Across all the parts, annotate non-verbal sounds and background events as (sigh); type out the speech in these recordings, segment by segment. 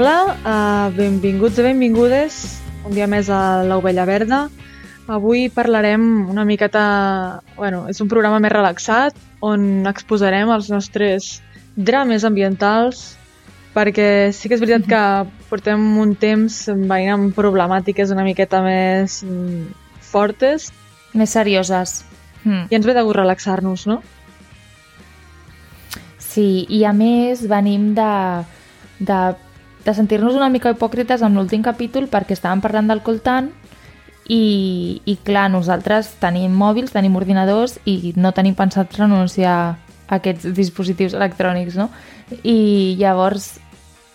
Hola, uh, benvinguts i benvingudes un dia més a l'Ovella Verda. Avui parlarem una miqueta... Bueno, és un programa més relaxat on exposarem els nostres drames ambientals perquè sí que és veritat que (laughs) portem un temps veient amb problemàtiques una miqueta més mm, fortes. Més serioses. Mm. I ens ve de gust relaxar-nos, no? Sí, i a més venim de, de de sentir-nos una mica hipòcrites amb l'últim capítol perquè estàvem parlant del coltant i, i clar, nosaltres tenim mòbils, tenim ordinadors i no tenim pensat renunciar a aquests dispositius electrònics, no? I llavors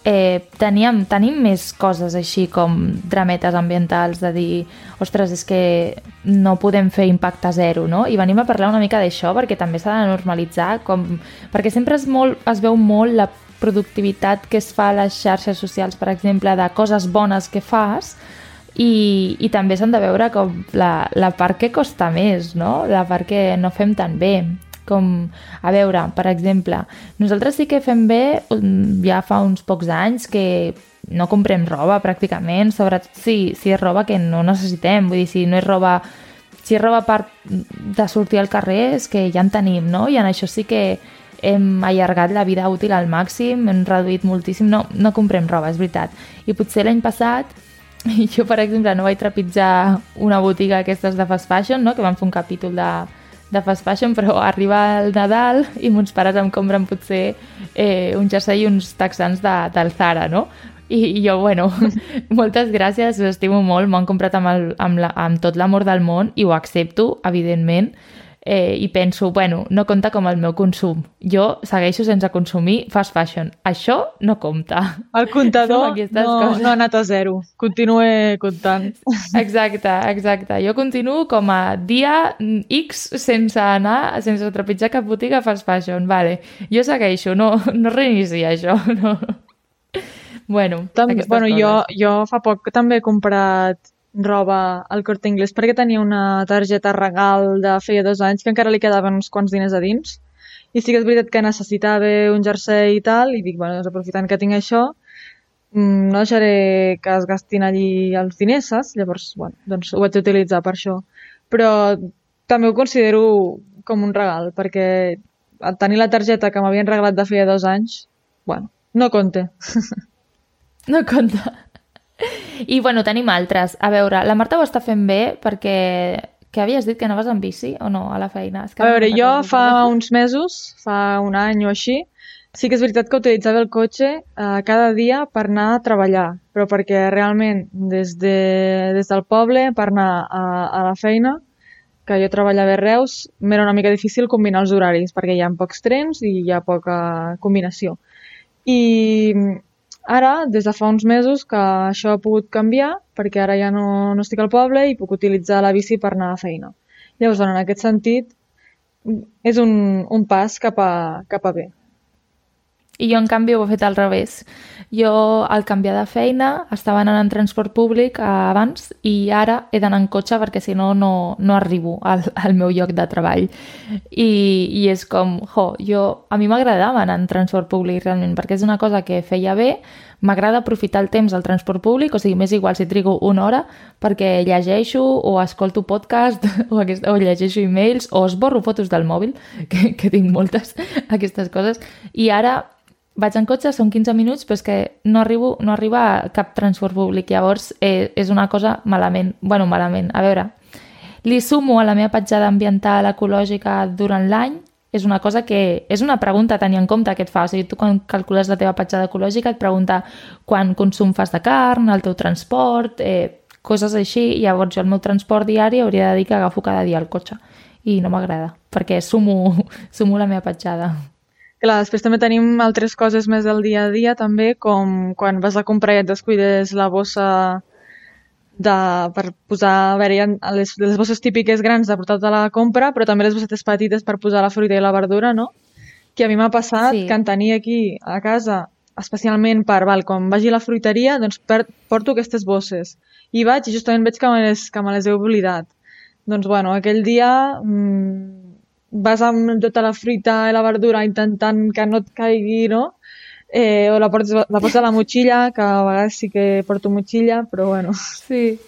eh, teníem, tenim més coses així com drametes ambientals de dir, ostres, és que no podem fer impacte zero, no? I venim a parlar una mica d'això perquè també s'ha de normalitzar, com... perquè sempre es, molt, es veu molt la productivitat que es fa a les xarxes socials, per exemple, de coses bones que fas, i, i també s'han de veure com la, la part que costa més, no? la part que no fem tan bé. Com, a veure, per exemple, nosaltres sí que fem bé ja fa uns pocs anys que no comprem roba pràcticament, sobretot si, si és roba que no necessitem, vull dir, si no és roba si és roba per de sortir al carrer és que ja en tenim, no? I en això sí que hem allargat la vida útil al màxim, hem reduït moltíssim, no, no comprem roba, és veritat. I potser l'any passat, (laughs) jo per exemple no vaig trepitjar una botiga aquestes de fast fashion, no? que vam fer un capítol de, de fast fashion, però arriba el Nadal i mons pares em compren potser eh, un jersei i uns texans de, del Zara, no? I, i jo, bueno, (laughs) moltes gràcies, us estimo molt, m'ho han comprat amb, el, amb, la, amb tot l'amor del món i ho accepto, evidentment, eh, i penso, bueno, no compta com el meu consum. Jo segueixo sense consumir fast fashion. Això no compta. El comptador (laughs) no, coses. no ha anat a zero. Continue comptant. (laughs) Exacte, exacte. Jo continuo com a dia X sense anar, sense trepitjar cap botiga fast fashion. Vale. Jo segueixo, no, no reinicia això. (laughs) No. Bueno, també, bueno jo, jo fa poc també he comprat roba al Corte Inglés perquè tenia una targeta regal de feia dos anys que encara li quedaven uns quants diners a dins. I sí que és veritat que necessitava un jersei i tal, i dic, bueno, doncs aprofitant que tinc això, mm, no deixaré que es gastin allí els diners, saps? Llavors, bueno, doncs ho vaig utilitzar per això. Però també ho considero com un regal, perquè tenir la targeta que m'havien regalat de feia dos anys, bueno, no compte. (laughs) No compta. (laughs) I, bueno, tenim altres. A veure, la Marta ho està fent bé perquè... Que havies dit que anaves amb bici o no a la feina? És que a veure, jo fa uns mesos, fa un any o així, sí que és veritat que utilitzava el cotxe eh, cada dia per anar a treballar, però perquè realment des, de, des del poble per anar a, a la feina, que jo treballava a Reus, m'era una mica difícil combinar els horaris, perquè hi ha pocs trens i hi ha poca combinació. I Ara, des de fa uns mesos que això ha pogut canviar, perquè ara ja no, no estic al poble i puc utilitzar la bici per anar a feina. Llavors, en aquest sentit, és un, un pas cap a, cap a bé. I jo, en canvi, ho he fet al revés. Jo, al canviar de feina, estava anant en transport públic abans i ara he d'anar en cotxe perquè si no, no, no arribo al, al meu lloc de treball. I, i és com, jo, jo, a mi m'agradava anar en transport públic realment perquè és una cosa que feia bé, m'agrada aprofitar el temps al transport públic, o sigui, m'és igual si trigo una hora perquè llegeixo o escolto podcast (laughs) o, aquest, o llegeixo e-mails o esborro fotos del mòbil, que, que tinc moltes, aquestes coses, i ara vaig en cotxe, són 15 minuts, però és que no arribo, no arriba a cap transport públic. Llavors, eh, és una cosa malament. bueno, malament. A veure, li sumo a la meva petjada ambiental ecològica durant l'any és una cosa que... És una pregunta a tenir en compte que et fa. O sigui, tu quan calcules la teva petjada ecològica et pregunta quan consum fas de carn, el teu transport, eh, coses així. I llavors jo el meu transport diari hauria de dir que agafo cada dia el cotxe. I no m'agrada, perquè sumo, (laughs) sumo la meva petjada. Clar, després també tenim altres coses més del dia a dia també, com quan vas a comprar i et descuides la bossa de, per posar, a veure, hi les, les bosses típiques grans de portar-te la compra, però també les bossetes petites per posar la fruita i la verdura, no? Que a mi m'ha passat sí. que en tenia aquí a casa, especialment per, val, quan vagi a la fruiteria, doncs per, porto aquestes bosses. I vaig i justament veig que me les, que me les he oblidat. Doncs, bueno, aquell dia mmm, vas amb tota la fruita i la verdura intentant que no et caigui, no? eh, o la portes, la pots a la motxilla, que a vegades sí que porto motxilla, però bueno. Sí,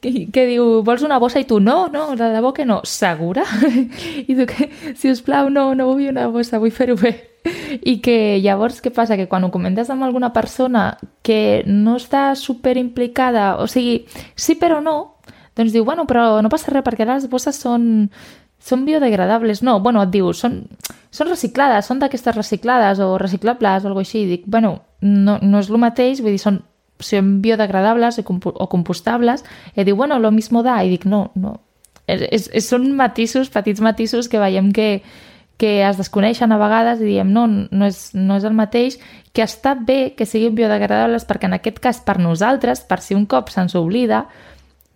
que, que diu, vols una bossa? I tu, no, no, de debò que no. Segura? (laughs) I tu, que, si us plau, no, no vull una bossa, vull fer-ho bé. I que llavors què passa? Que quan ho comentes amb alguna persona que no està super implicada, o sigui, sí però no, doncs diu, bueno, però no passa res perquè les bosses són, són biodegradables. No, bueno, et diu, són, són reciclades, són d'aquestes reciclades o reciclables o alguna així. I dic, bueno, no, no és el mateix, vull dir, són, són biodegradables o, comp o compostables. I diu, bueno, lo mismo da. I dic, no, no. És, és, són matisos, petits matisos que veiem que, que es desconeixen a vegades i diem no, no és, no és el mateix, que està bé que siguin biodegradables perquè en aquest cas per nosaltres, per si un cop se'ns oblida,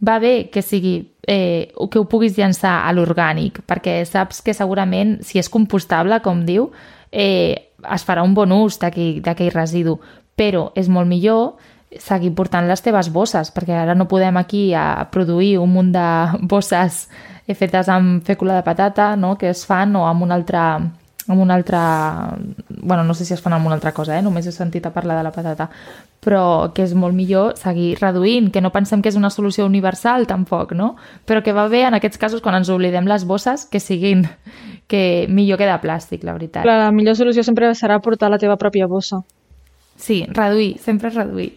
va bé que sigui eh, que ho puguis llançar a l'orgànic, perquè saps que segurament, si és compostable, com diu, eh, es farà un bon ús d'aquell residu, però és molt millor seguir portant les teves bosses, perquè ara no podem aquí a produir un munt de (laughs) bosses fetes amb fècula de patata, no?, que es fan, o amb una altra amb una altra... bueno, no sé si es fan amb una altra cosa, eh? només he sentit a parlar de la patata, però que és molt millor seguir reduint, que no pensem que és una solució universal tampoc, no? Però que va bé en aquests casos quan ens oblidem les bosses que siguin que millor que de plàstic, la veritat. La millor solució sempre serà portar la teva pròpia bossa. Sí, reduir, sempre reduir.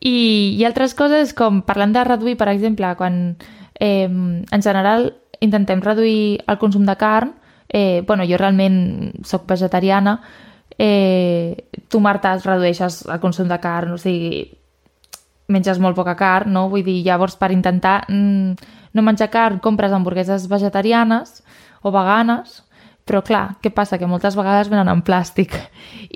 I, i altres coses com parlant de reduir, per exemple, quan eh, en general intentem reduir el consum de carn, eh, bueno, jo realment sóc vegetariana, eh, tu, Marta, redueixes el consum de carn, o sigui, menges molt poca carn, no? Vull dir, llavors per intentar mm, no menjar carn compres hamburgueses vegetarianes o veganes però clar, què passa? Que moltes vegades venen en plàstic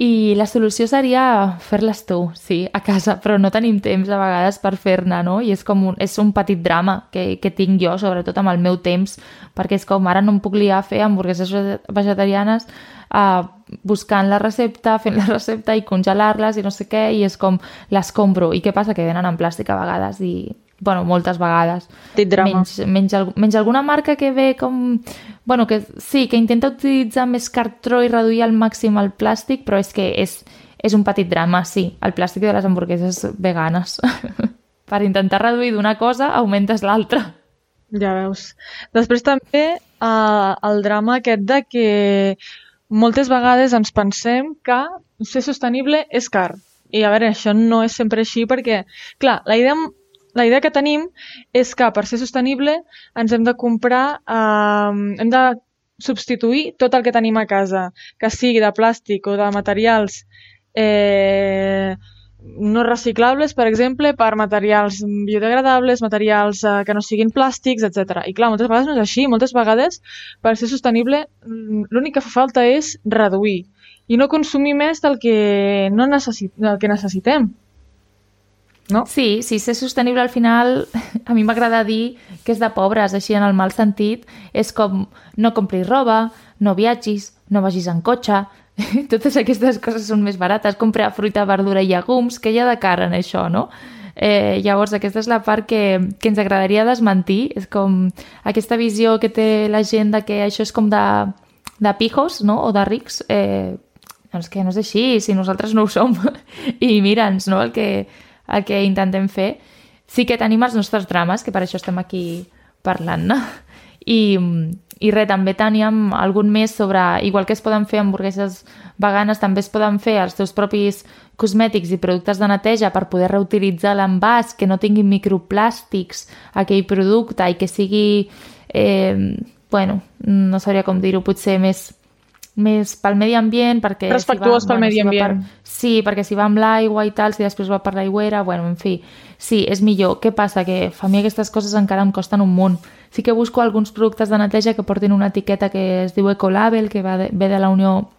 i la solució seria fer-les tu, sí, a casa, però no tenim temps a vegades per fer-ne, no? I és com un, és un petit drama que, que tinc jo, sobretot amb el meu temps, perquè és com ara no em puc liar a fer hamburgueses vegetarianes uh, buscant la recepta, fent la recepta i congelar-les i no sé què, i és com les compro. I què passa? Que venen en plàstic a vegades i bueno, moltes vegades. Menys, menys, menys alguna marca que ve com... Bueno, que sí, que intenta utilitzar més cartró i reduir al màxim el plàstic, però és que és, és un petit drama, sí, el plàstic de les hamburgueses veganes. (laughs) per intentar reduir d'una cosa, augmentes l'altra. Ja veus. Després també eh, el drama aquest de que moltes vegades ens pensem que ser sostenible és car. I a veure, això no és sempre així perquè, clar, la idea la idea que tenim és que per ser sostenible ens hem de comprar, eh, hem de substituir tot el que tenim a casa, que sigui de plàstic o de materials eh, no reciclables, per exemple, per materials biodegradables, materials eh, que no siguin plàstics, etc. I clar, moltes vegades no és així. Moltes vegades, per ser sostenible, l'únic que fa falta és reduir i no consumir més del que, no necessit del que necessitem no? Sí, sí, ser sostenible al final, (laughs) a mi m'agrada dir que és de pobres, així en el mal sentit, és com no compris roba, no viatgis, no vagis en cotxe, (laughs) totes aquestes coses són més barates, comprar fruita, verdura i llegums, que hi ha de cara en això, no? Eh, llavors, aquesta és la part que, que ens agradaria desmentir, és com aquesta visió que té la gent de que això és com de, de pijos, no?, o de rics, eh, doncs que no és així, si nosaltres no ho som. (laughs) I mira'ns, no?, el que, el que intentem fer. Sí que tenim els nostres drames, que per això estem aquí parlant-ne. I, I res, també teníem algun més sobre... Igual que es poden fer hamburgueses veganes, també es poden fer els teus propis cosmètics i productes de neteja per poder reutilitzar l'envàs, que no tinguin microplàstics aquell producte i que sigui... Eh, bueno, no sabria com dir-ho, potser més més pel medi ambient, perquè... Respectuós si va, pel bueno, medi si ambient. Per, sí, perquè si va amb l'aigua i tal, si després va per l'aigüera, bueno, en fi, sí, és millor. Què passa? Que a mi aquestes coses encara em costen un munt. Sí que busco alguns productes de neteja que portin una etiqueta que es diu Ecolabel, que va de, ve de la Unió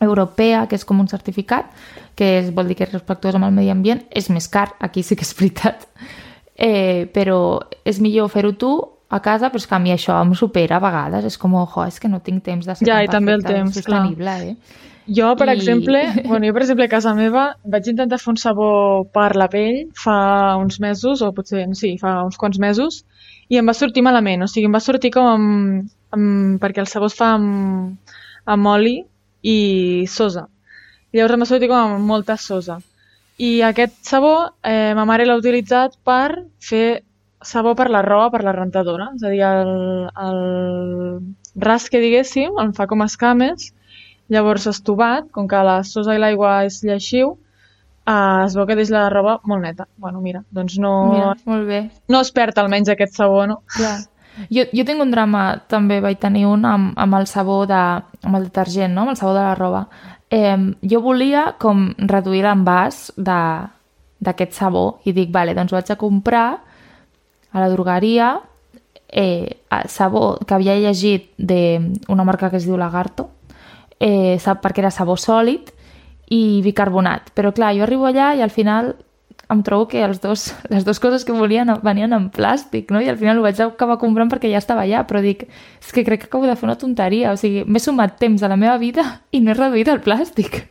Europea, que és com un certificat, que és, vol dir que és respectuós amb el medi ambient. És més car, aquí sí que és veritat. Eh, però és millor fer-ho tu a casa, però és que a mi això em supera a vegades. És com, ojo, és que no tinc temps de ser ja, i també el temps, sostenible, clar. eh? Jo, per I... exemple, (laughs) bueno, jo, per exemple, a casa meva vaig intentar fer un sabó per la pell fa uns mesos, o potser, sí, fa uns quants mesos, i em va sortir malament. O sigui, em va sortir com amb, amb, perquè el sabó es fa amb, amb oli i sosa. i llavors em va sortir com amb molta sosa. I aquest sabó, eh, ma mare l'ha utilitzat per fer sabó per la roba, per la rentadora. És a dir, el, el ras que diguéssim em fa com escames, llavors estovat, com que la sosa i l'aigua és lleixiu, eh, es veu que deixa la roba molt neta. Bueno, mira, doncs no, Mira, molt bé. no es perd almenys aquest sabó, no? Clar. Jo, jo tinc un drama, també vaig tenir un amb, amb el sabó de, amb el detergent, no? amb el sabó de la roba. Eh, jo volia com reduir l'envàs d'aquest sabó i dic, vale, doncs vaig a comprar a la drogueria eh, sabó que havia llegit d'una marca que es diu Lagarto, eh, sap perquè era sabó sòlid i bicarbonat. Però clar, jo arribo allà i al final em trobo que els dos, (laughs) les dues coses que volien venien en plàstic, no? I al final ho vaig acabar comprant perquè ja estava allà, però dic, és que crec que acabo de fer una tonteria, o sigui, m'he sumat temps a la meva vida i no he reduït el plàstic.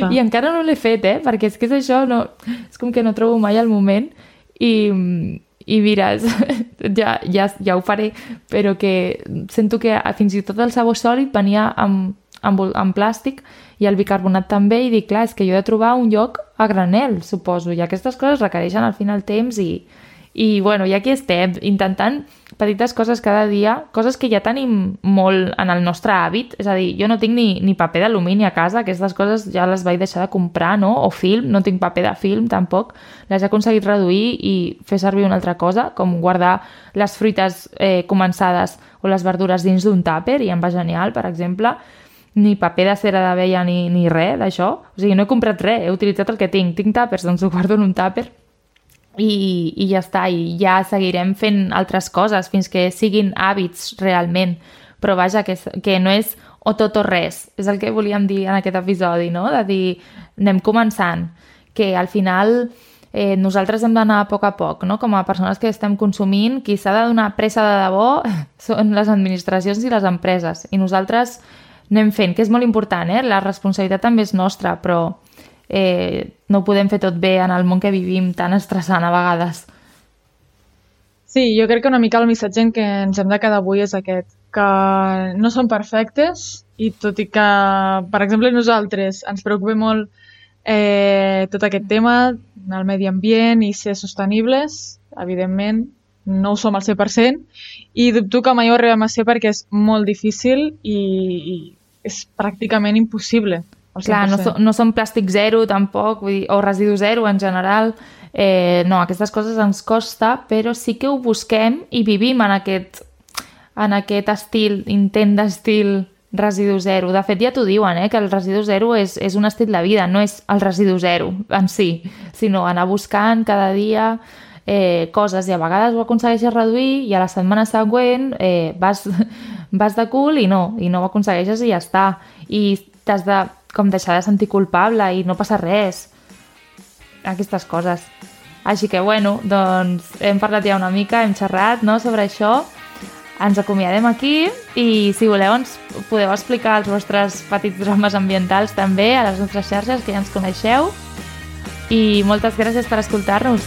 Clar. I encara no l'he fet, eh? Perquè és que és això, no, és com que no trobo mai el moment i, i mira, és- (laughs) ja, ja, ja ho faré, però que sento que fins i tot el sabó sòlid venia amb, amb, amb plàstic i el bicarbonat també i dic, clar, és que jo he de trobar un lloc a granel, suposo, i aquestes coses requereixen al final temps i, i bueno, i aquí estem, intentant petites coses cada dia, coses que ja tenim molt en el nostre hàbit, és a dir, jo no tinc ni, ni paper d'alumini a casa, aquestes coses ja les vaig deixar de comprar, no? O film, no tinc paper de film tampoc, les he aconseguit reduir i fer servir una altra cosa, com guardar les fruites eh, començades o les verdures dins d'un tàper i em va genial, per exemple, ni paper de cera d'abella ni, ni res d'això. O sigui, no he comprat res, he utilitzat el que tinc. Tinc tàpers, doncs ho guardo en un tàper i, i ja està, i ja seguirem fent altres coses fins que siguin hàbits realment. Però vaja, que, que no és o tot o res, és el que volíem dir en aquest episodi, no? De dir, anem començant, que al final eh, nosaltres hem d'anar a poc a poc, no? Com a persones que estem consumint, qui s'ha de donar pressa de debò (laughs) són les administracions i les empreses, i nosaltres anem fent, que és molt important, eh? La responsabilitat també és nostra, però eh, no ho podem fer tot bé en el món que vivim tan estressant a vegades. Sí, jo crec que una mica el missatge en què ens hem de quedar avui és aquest, que no som perfectes i tot i que, per exemple, nosaltres ens preocupa molt eh, tot aquest tema, el medi ambient i ser sostenibles, evidentment no ho som al 100% i dubto que mai ho arribem a ser perquè és molt difícil i, i és pràcticament impossible. Clar, no, 100%. so, no som plàstic zero tampoc, vull dir, o residu zero en general. Eh, no, aquestes coses ens costa, però sí que ho busquem i vivim en aquest, en aquest estil, intent d'estil residu zero. De fet, ja t'ho diuen, eh, que el residu zero és, és un estil de vida, no és el residu zero en si, sinó anar buscant cada dia eh, coses i a vegades ho aconsegueixes reduir i a la setmana següent eh, vas, (laughs) vas de cul i no, i no ho aconsegueixes i ja està. I t'has de com deixar de sentir culpable i no passa res. Aquestes coses. Així que, bueno, doncs hem parlat ja una mica, hem xerrat no, sobre això. Ens acomiadem aquí i si voleu ens podeu explicar els vostres petits drames ambientals també a les nostres xarxes, que ja ens coneixeu. I moltes gràcies per escoltar-nos.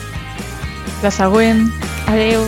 La següent. Adeu!